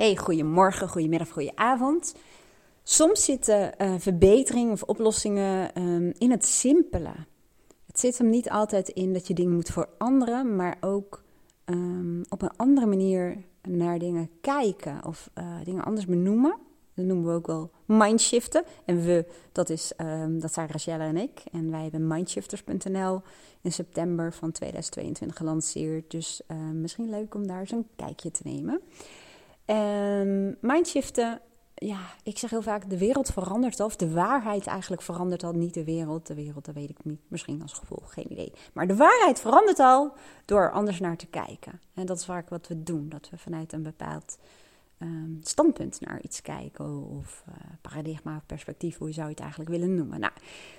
Hey, goedemorgen, goedemiddag, goedenavond. Soms zitten uh, verbeteringen of oplossingen um, in het simpele. Het zit hem niet altijd in dat je dingen moet veranderen, maar ook um, op een andere manier naar dingen kijken of uh, dingen anders benoemen. Dat noemen we ook wel mindshiften. En we, dat, is, um, dat zijn Rachelle en ik. En wij hebben mindshifters.nl in september van 2022 gelanceerd. Dus uh, misschien leuk om daar eens een kijkje te nemen. Um, mindshiften, ja, ik zeg heel vaak, de wereld verandert al. Of de waarheid eigenlijk verandert al. Niet de wereld, de wereld, dat weet ik niet. Misschien als gevolg, geen idee. Maar de waarheid verandert al door anders naar te kijken. En dat is vaak wat we doen. Dat we vanuit een bepaald um, standpunt naar iets kijken. Of uh, paradigma of perspectief, hoe zou je het eigenlijk willen noemen. Nou,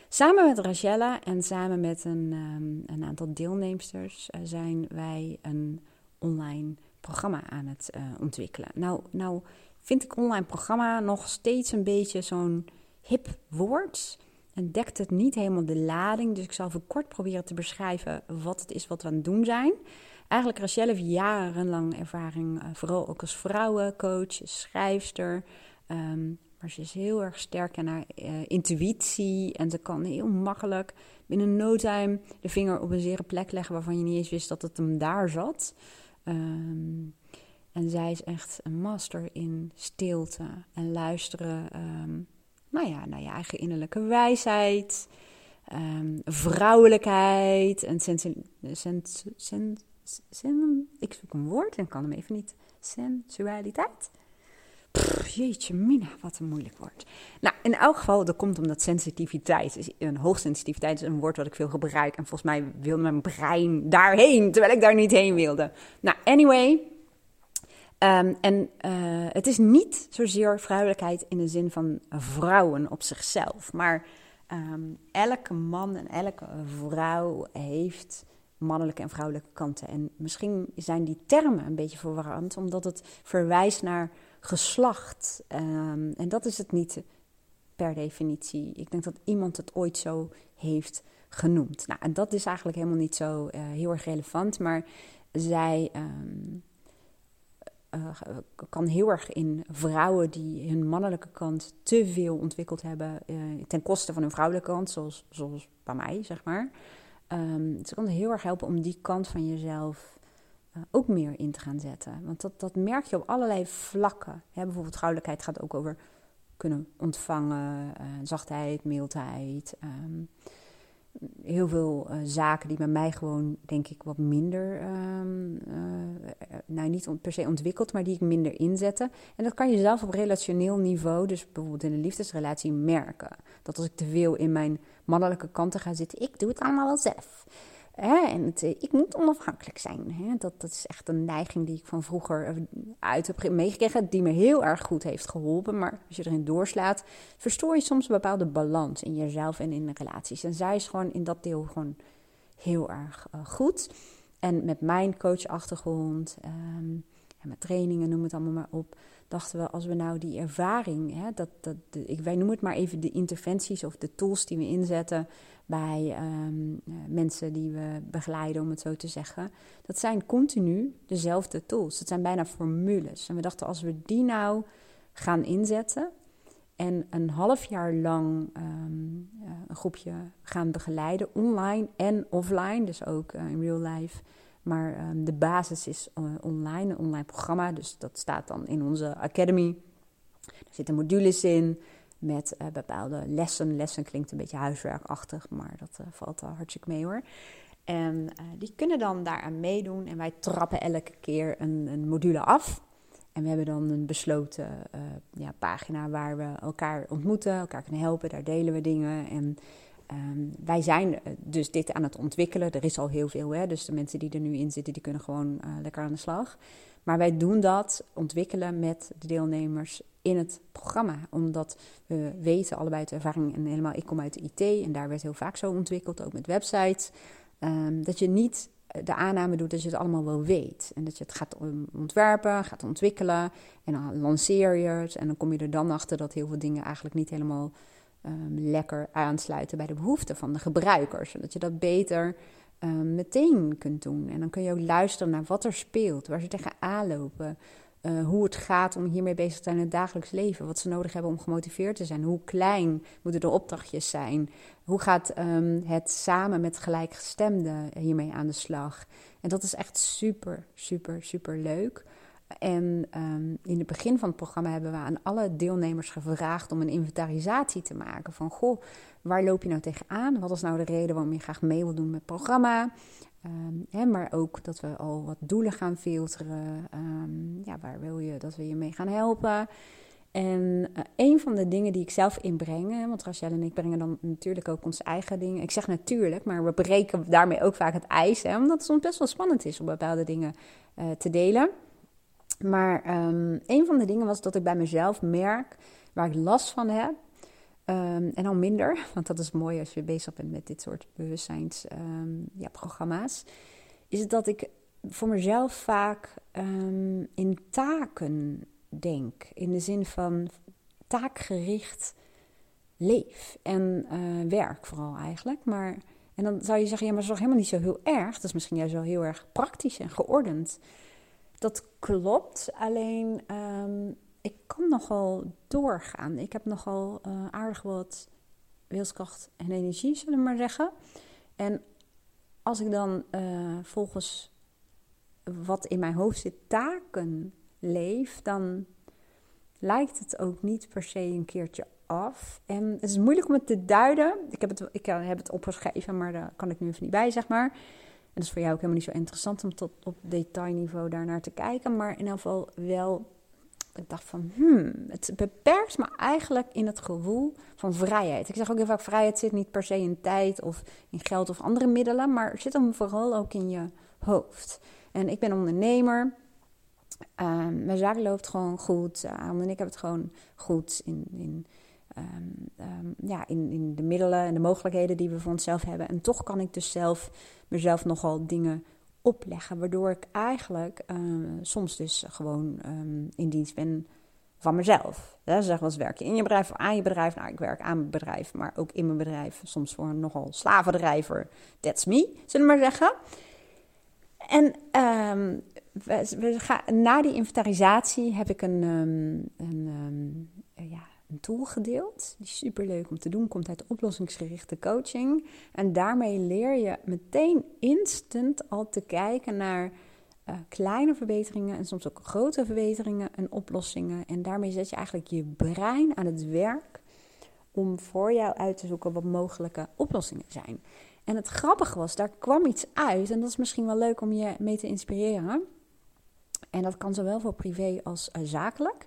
samen met Rachella en samen met een, um, een aantal deelnemsters uh, zijn wij een online programma aan het uh, ontwikkelen. Nou, nou vind ik online programma nog steeds een beetje zo'n hip woord. En dekt het niet helemaal de lading. Dus ik zal even kort proberen te beschrijven wat het is wat we aan het doen zijn. Eigenlijk Rachelle heeft jarenlang ervaring, uh, vooral ook als vrouwencoach, schrijfster. Um, maar ze is heel erg sterk in haar uh, intuïtie. En ze kan heel makkelijk binnen no time de vinger op een zere plek leggen waarvan je niet eens wist dat het hem daar zat. Um, en zij is echt een master in stilte en luisteren um, nou ja, naar je eigen innerlijke wijsheid, um, vrouwelijkheid en sensi sens sen sen ik zoek een woord en kan hem even niet. Sensualiteit. Jeetje, Mina, wat een moeilijk woord. Nou, in elk geval, dat komt omdat sensitiviteit, is een hoogsensitiviteit is een woord wat ik veel gebruik. En volgens mij wilde mijn brein daarheen, terwijl ik daar niet heen wilde. Nou, anyway. Um, en uh, het is niet zozeer vrouwelijkheid in de zin van vrouwen op zichzelf. Maar um, elke man en elke vrouw heeft mannelijke en vrouwelijke kanten. En misschien zijn die termen een beetje verwarrend, omdat het verwijst naar geslacht. Um, en dat is het niet per definitie. Ik denk dat iemand het ooit zo heeft genoemd. Nou, en dat is eigenlijk helemaal niet zo uh, heel erg relevant, maar zij um, uh, kan heel erg in vrouwen die hun mannelijke kant te veel ontwikkeld hebben, uh, ten koste van hun vrouwelijke kant, zoals, zoals bij mij, zeg maar. Um, ze kan heel erg helpen om die kant van jezelf uh, ook meer in te gaan zetten. Want dat, dat merk je op allerlei vlakken. Bijvoorbeeld vrouwelijkheid gaat ook over kunnen ontvangen, uh, zachtheid, mildheid. Um, heel veel uh, zaken die bij mij gewoon, denk ik, wat minder, um, nou niet per se ontwikkeld, maar die ik minder inzette. En dat kan je zelf op relationeel niveau, dus bijvoorbeeld in een liefdesrelatie, merken. Dat als ik te veel in mijn mannelijke kanten ga zitten, ik doe het allemaal wel zelf. En het, ik moet onafhankelijk zijn. Hè. Dat, dat is echt een neiging die ik van vroeger uit heb meegekregen. Die me heel erg goed heeft geholpen. Maar als je erin doorslaat, verstoor je soms een bepaalde balans in jezelf en in de relaties. En zij is gewoon in dat deel gewoon heel erg uh, goed. En met mijn coachachtergrond um, en met trainingen, noem het allemaal maar op dachten we, als we nou die ervaring, hè, dat, dat, ik, wij noemen het maar even de interventies of de tools die we inzetten bij um, mensen die we begeleiden, om het zo te zeggen. Dat zijn continu dezelfde tools. Dat zijn bijna formules. En we dachten, als we die nou gaan inzetten en een half jaar lang um, een groepje gaan begeleiden, online en offline, dus ook uh, in real life maar um, de basis is uh, online, een online programma. Dus dat staat dan in onze academy. Er zitten modules in met uh, bepaalde lessen. Lessen klinkt een beetje huiswerkachtig, maar dat uh, valt al hartstikke mee hoor. En die kunnen dan daaraan meedoen. En wij trappen elke keer een, een module af. En we hebben dan een besloten ja, pagina waar we elkaar ontmoeten, elkaar kunnen helpen. Daar delen we dingen. En Um, wij zijn dus dit aan het ontwikkelen. Er is al heel veel, hè? dus de mensen die er nu in zitten, die kunnen gewoon uh, lekker aan de slag. Maar wij doen dat, ontwikkelen met de deelnemers in het programma. Omdat we weten allebei de ervaring, en helemaal ik kom uit de IT en daar werd heel vaak zo ontwikkeld, ook met websites. Um, dat je niet de aanname doet dat je het allemaal wel weet. En dat je het gaat ontwerpen, gaat ontwikkelen en dan lanceer je het. En dan kom je er dan achter dat heel veel dingen eigenlijk niet helemaal um, lekker aansluiten bij de behoeften van de gebruikers. Zodat je dat beter um, meteen kunt doen. En dan kun je ook luisteren naar wat er speelt, waar ze tegenaan lopen. uh, hoe het gaat om hiermee bezig te zijn in het dagelijks leven. Wat ze nodig hebben om gemotiveerd te zijn. Hoe klein moeten de opdrachtjes zijn? Hoe gaat um, het samen met gelijkgestemden hiermee aan de slag? En dat is echt super, super, super leuk. En um, in het begin van het programma hebben we aan alle deelnemers gevraagd om een inventarisatie te maken. Van goh, waar loop je nou tegenaan? Wat is nou de reden waarom je graag mee wil doen met het programma? Hè, maar ook dat we al wat doelen gaan filteren. Um, ja, waar wil je dat we je mee gaan helpen? En uh, een van de dingen die ik zelf inbreng, want Rachel en ik brengen dan natuurlijk ook onze eigen dingen. Ik zeg natuurlijk, maar we breken daarmee ook vaak het ijs, hè, omdat het soms best wel spannend is om bepaalde dingen uh, te delen. Maar um, een van de dingen was dat ik bij mezelf merk waar ik last van heb. Um, en al minder, want dat is mooi als je bezig bent met dit soort bewustzijnsprogramma's. Um, ja, is dat ik voor mezelf vaak in taken denk. In de zin van taakgericht leef en uh, werk vooral eigenlijk. Maar, en dan zou je zeggen, ja, maar dat is toch helemaal niet zo heel erg. Dat is misschien juist wel heel erg praktisch en geordend. Dat klopt, alleen um, ik kan nogal doorgaan. Ik heb nogal uh, aardig wat wilskracht en energie, zullen we maar zeggen. En als ik dan uh, volgens wat in mijn hoofd zit taken leef, dan lijkt het ook niet per se een keertje af. En het is moeilijk om het te duiden. Ik heb het, ik eh, heb het opgeschreven, maar daar kan ik nu even niet bij, zeg maar. Dat is voor jou ook helemaal niet zo interessant om tot op detailniveau daarnaar te kijken. Maar in ieder geval wel, ik dacht van, hmm, het beperkt me eigenlijk in het gevoel van vrijheid. Ik zeg ook heel vaak, vrijheid zit niet per se in tijd of in geld of andere middelen, maar zit hem vooral ook in je hoofd. En ik ben ondernemer. Um, mijn zaak loopt gewoon goed. Uh, en ik heb het gewoon goed in, in, um, um, ja, in, in de middelen en de mogelijkheden die we voor onszelf hebben. En toch kan ik dus zelf mezelf nogal dingen opleggen. Waardoor ik eigenlijk uh, soms dus gewoon in dienst ben van mezelf. Ja, ze zeggen werk je in je bedrijf of aan je bedrijf. Nou, ik werk aan mijn bedrijf, maar ook in mijn bedrijf. Soms voor een nogal slavendrijver. That's me, zullen we maar zeggen. En we, we gaan, na die inventarisatie heb ik een, een, ja, een tool gedeeld. Die is super leuk om te doen. Komt uit oplossingsgerichte coaching. En daarmee leer je meteen instant al te kijken naar uh, kleine verbeteringen en soms ook grote verbeteringen en oplossingen. En daarmee zet je eigenlijk je brein aan het werk om voor jou uit te zoeken wat mogelijke oplossingen zijn. En het grappige was, daar kwam iets uit. En dat is misschien wel leuk om je mee te inspireren. En dat kan zowel voor privé als uh, zakelijk.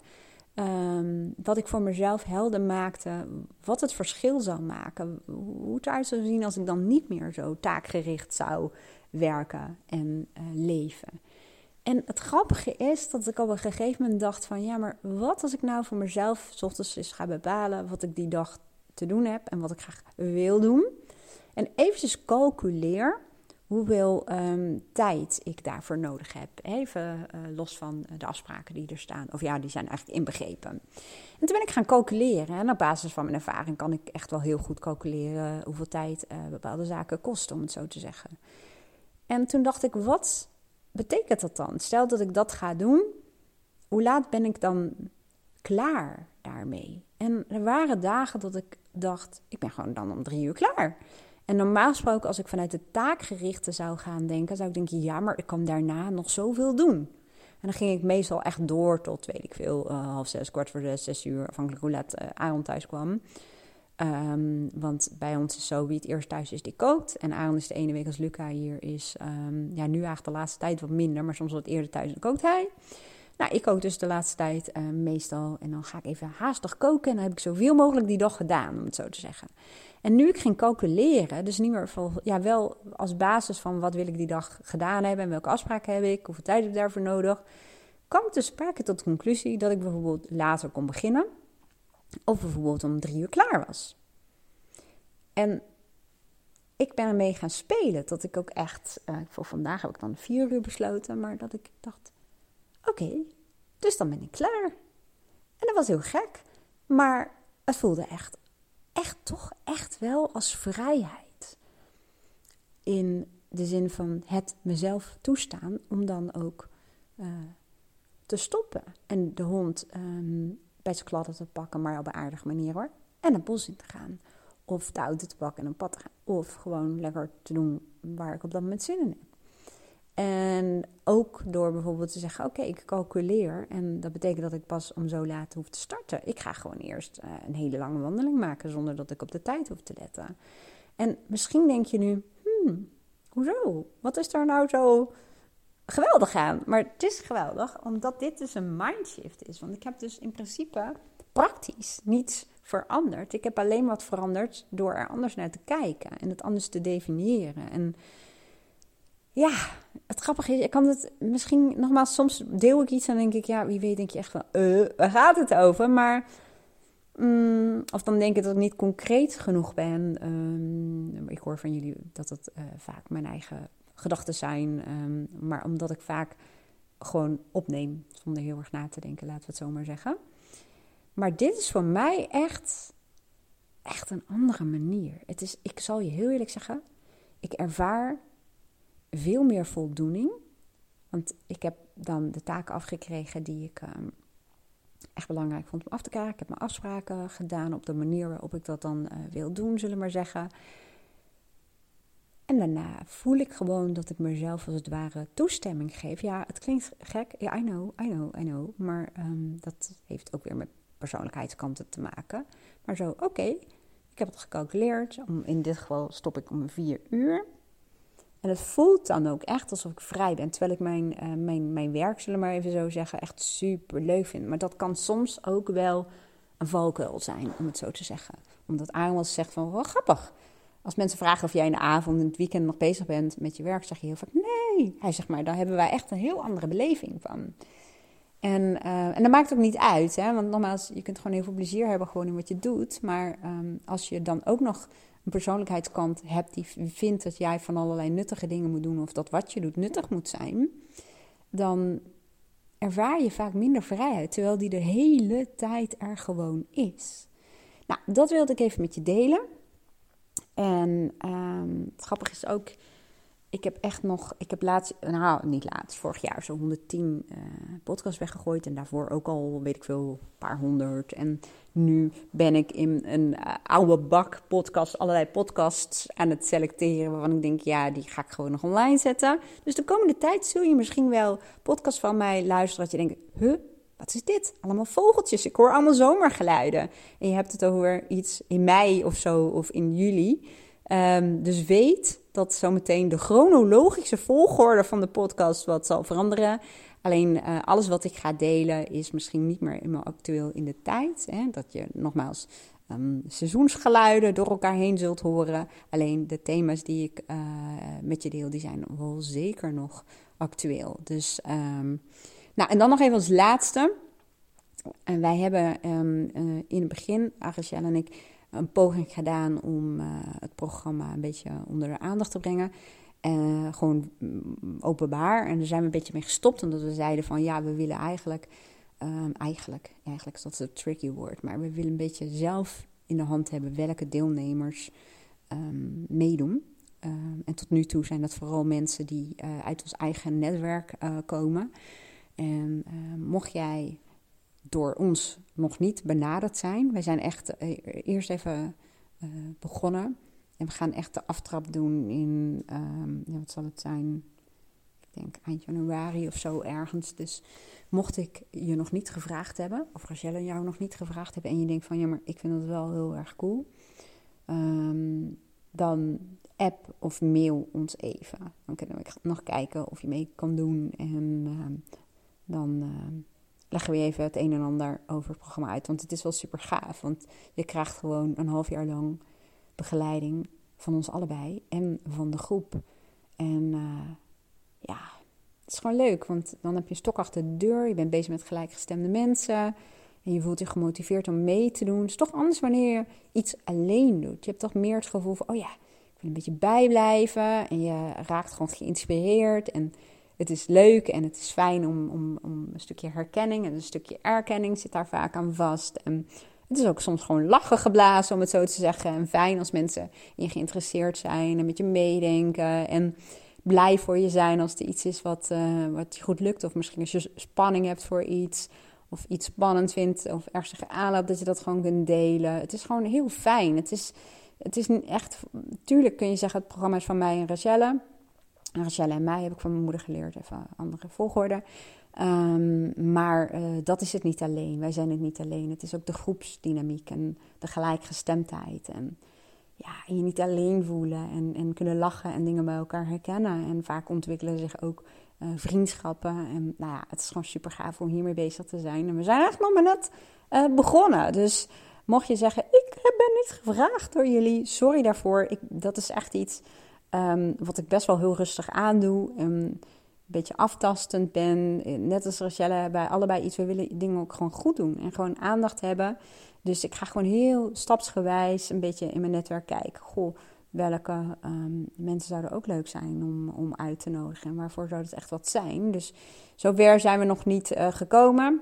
Um, wat ik voor mezelf helder maakte, wat het verschil zou maken. Hoe het eruit zou zien als ik dan niet meer zo taakgericht zou werken en uh, leven. En het grappige is dat ik op een gegeven moment dacht van... ja, maar wat als ik nou voor mezelf s ochtends eens ga bepalen... wat ik die dag te doen heb en wat ik graag wil doen... En eventjes calculeer hoeveel um, tijd ik daarvoor nodig heb. Even uh, los van de afspraken die er staan. Of ja, die zijn eigenlijk inbegrepen. En toen ben ik gaan calculeren. En op basis van mijn ervaring kan ik echt wel heel goed calculeren hoeveel tijd uh, bepaalde zaken kosten, om het zo te zeggen. En toen dacht ik, wat betekent dat dan? Stel dat ik dat ga doen, hoe laat ben ik dan klaar daarmee? En er waren dagen dat ik dacht, ik ben gewoon dan om drie uur klaar. En normaal gesproken, als ik vanuit de taakgerichte zou gaan denken, zou ik denken, ja, maar ik kan daarna nog zoveel doen. En dan ging ik meestal echt door tot, weet ik veel, uh, half zes, kwart voor zes, zes uur, afhankelijk hoe laat uh, Aaron thuis kwam. Um, want bij ons is zo, wie het eerst thuis is, die kookt. En Aaron is de ene week als Luca hier is, um, ja, nu eigenlijk de laatste tijd wat minder, maar soms wat eerder thuis, dan kookt hij. Nou, ik kook dus de laatste tijd uh, meestal. En dan ga ik even haastig koken. En dan heb ik zoveel mogelijk die dag gedaan, om het zo te zeggen. En nu ik ging calculeren, dus niet meer van, ja, wel als basis van wat wil ik die dag gedaan hebben en welke afspraken heb ik, hoeveel tijd heb ik daarvoor nodig, kwam ik dus sprake tot de conclusie dat ik bijvoorbeeld later kon beginnen of bijvoorbeeld om drie uur klaar was. En ik ben ermee gaan spelen tot ik ook echt, uh, voor vandaag heb ik dan vier uur besloten, maar dat ik dacht, oké, dus dan ben ik klaar. En dat was heel gek, maar het voelde echt echt toch echt wel als vrijheid. In de zin van het mezelf toestaan om dan ook uh, te stoppen. En de hond ehm, bij zijn kladden te pakken, maar op een aardige manier hoor. En een bos in te gaan. Of de auto te pakken en een pad te gaan. Of gewoon lekker te doen waar ik op dat moment zin in heb. En ook door bijvoorbeeld te zeggen: Oké, ik calculeer. En dat betekent dat ik pas om zo laat hoef te starten. Ik ga gewoon eerst uh, een hele lange wandeling maken zonder dat ik op de tijd hoef te letten. En misschien denk je nu: Hmm, hoezo? Wat is daar nou zo geweldig aan? Maar het is geweldig omdat dit dus een mindshift is. Want ik heb dus in principe praktisch niets veranderd. Ik heb alleen wat veranderd door er anders naar te kijken en het anders te definiëren. En ja, het grappige is, ik kan het misschien nogmaals, soms deel ik iets en denk ik, ja, wie weet, denk je echt van, uh, waar gaat het over? Maar, mm, of dan denk ik dat ik niet concreet genoeg ben. Um, ik hoor van jullie dat het uh, vaak mijn eigen gedachten zijn, um, maar omdat ik vaak gewoon opneem zonder heel erg na te denken, laten we het zo maar zeggen. Maar dit is voor mij echt, echt een andere manier. Het is, ik zal je heel eerlijk zeggen, ik ervaar veel meer voldoening. Want ik heb dan de taken afgekregen die ik um, echt belangrijk vond om af te krijgen. Ik heb mijn afspraken gedaan op de manier waarop ik dat dan uh, wil doen, zullen we maar zeggen. En daarna voel ik gewoon dat ik mezelf als het ware toestemming geef. Ja, het klinkt gek. Ja, I know, I know, I know. Maar um, dat heeft ook weer met persoonlijkheidskanten te maken. Maar zo, oké, ik heb het gecalculeerd. In dit geval stop ik om vier uur. En het voelt dan ook echt alsof ik vrij ben. Terwijl ik mijn, uh, mijn, mijn werk, zullen we maar even zo zeggen, echt super leuk vind. Maar dat kan soms ook wel een valkuil zijn, om het zo te zeggen. Omdat Aaron zegt van, wat grappig. Als mensen vragen of jij in de avond en het weekend nog bezig bent met je werk, zeg je heel vaak nee. Hij zegt maar, daar hebben wij echt een heel andere beleving van. En, uh, en dat maakt ook niet uit, hè? want nogmaals, je kunt gewoon heel veel plezier hebben gewoon in wat je doet. Maar um, als je dan ook nog een persoonlijkheidskant hebt die vindt dat jij van allerlei nuttige dingen moet doen of dat wat je doet nuttig moet zijn, dan ervaar je vaak minder vrijheid, terwijl die de hele tijd er gewoon is. Nou, dat wilde ik even met je delen. En um, het grappige is ook, ik heb echt nog, ik heb laatst, nou niet laatst, vorig jaar zo'n 110 uh, podcasts weggegooid. En daarvoor ook al, weet ik veel, een paar honderd. En nu ben ik in een uh, oude bak podcast, allerlei podcasts aan het selecteren. Waarvan ik denk, ja, die ga ik gewoon nog online zetten. Dus de komende tijd zul je misschien wel podcasts van mij luisteren. Dat je denkt, huh, wat is dit? Allemaal vogeltjes. Ik hoor allemaal zomergeluiden. En je hebt het over iets in mei of zo, of in juli. Um, dus weet dat zometeen de chronologische volgorde van de podcast wat zal veranderen. Alleen uh, alles wat ik ga delen is misschien niet meer helemaal actueel in de tijd. Hè? Dat je nogmaals um, seizoensgeluiden door elkaar heen zult horen. Alleen de thema's die ik uh, met je deel, die zijn wel zeker nog actueel. Dus, um, nou en dan nog even als laatste. En wij hebben uh, in het begin, Agrielle en ik, een poging gedaan om uh, het programma een beetje onder de aandacht te brengen. Uh, gewoon mm, openbaar. En daar zijn we een beetje mee gestopt, omdat we zeiden van ja, we willen eigenlijk, um, eigenlijk, eigenlijk is dat een tricky woord, maar we willen een beetje zelf in de hand hebben welke deelnemers um, meedoen. Um, en tot nu toe zijn dat vooral mensen die uh, uit ons eigen netwerk komen. En mocht jij door ons nog niet benaderd zijn. Wij zijn echt uh, eerst even uh, begonnen. En we gaan echt de aftrap doen in, um, ja, wat zal het zijn? Ik denk eind januari of zo ergens. Dus mocht ik je nog niet gevraagd hebben, of Rachelle jou nog niet gevraagd hebben, en je denkt van ja, maar ik vind het wel heel erg cool. Um, dan app of mail ons even. Dan kunnen we nog kijken of je mee kan doen. En uh, dan leggen we even het een en ander over het programma uit. Want het is wel super gaaf. Want je krijgt gewoon een half jaar lang begeleiding van ons allebei en van de groep. En uh, ja, het is gewoon leuk. Want dan heb je een stok achter de deur. Je bent bezig met gelijkgestemde mensen. En je voelt je gemotiveerd om mee te doen. Het is toch anders wanneer je iets alleen doet. Je hebt toch meer het gevoel van, oh ja, ik wil een beetje bijblijven. En je raakt gewoon geïnspireerd. En het is leuk en het is fijn om, om, om een stukje herkenning en een stukje erkenning zit daar vaak aan vast. Het is ook soms gewoon lachen geblazen, om het zo te zeggen. En fijn als mensen in geïnteresseerd zijn en met je meedenken. En blij voor je zijn als er iets is wat, uh, wat je goed lukt. Of misschien als je spanning hebt voor iets. Of iets spannend vindt. Of ergens aanloopt dat je dat gewoon kunt delen. Het is gewoon heel fijn. Het is, het is echt... Tuurlijk kun je zeggen het programma is van mij en Rachelle. Rachelle en mij heb ik van mijn moeder geleerd. Even andere volgorde. Um, maar uh, dat is het niet alleen. Wij zijn het niet alleen. Het is ook de groepsdynamiek en de gelijkgestemdheid. En ja, je niet alleen voelen en, en kunnen lachen en dingen bij elkaar herkennen. En vaak ontwikkelen zich ook uh, vriendschappen. En nou ja, het is gewoon super gaaf om hiermee bezig te zijn. En we zijn echt nog maar net uh, begonnen. Dus mocht je zeggen, ik ben niet gevraagd door jullie, sorry daarvoor. Ik, dat is echt iets um, wat ik best wel heel rustig aandoe. Um, een beetje aftastend ben. Net als Rachelle bij allebei iets. We willen dingen ook gewoon goed doen en gewoon aandacht hebben. Dus ik ga gewoon heel stapsgewijs een beetje in mijn netwerk kijken. Goh, welke um, mensen zouden ook leuk zijn om, om uit te nodigen? En waarvoor zou het echt wat zijn? Dus zover zijn we nog niet uh, gekomen.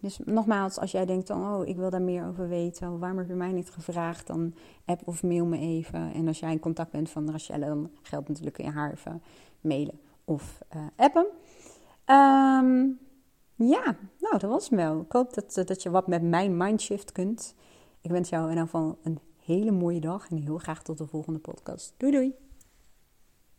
Dus nogmaals, als jij denkt, oh, ik wil daar meer over weten, waarom heb je mij niet gevraagd, dan app of mail me even. En als jij in contact bent van Rachelle, dan geldt natuurlijk in haar even mailen of uh, appen. Um, ja, nou, dat was hem wel. Ik hoop dat, dat je wat met mijn mindshift kunt. Ik wens jou in ieder geval een hele mooie dag en heel graag tot de volgende podcast. Doei doei!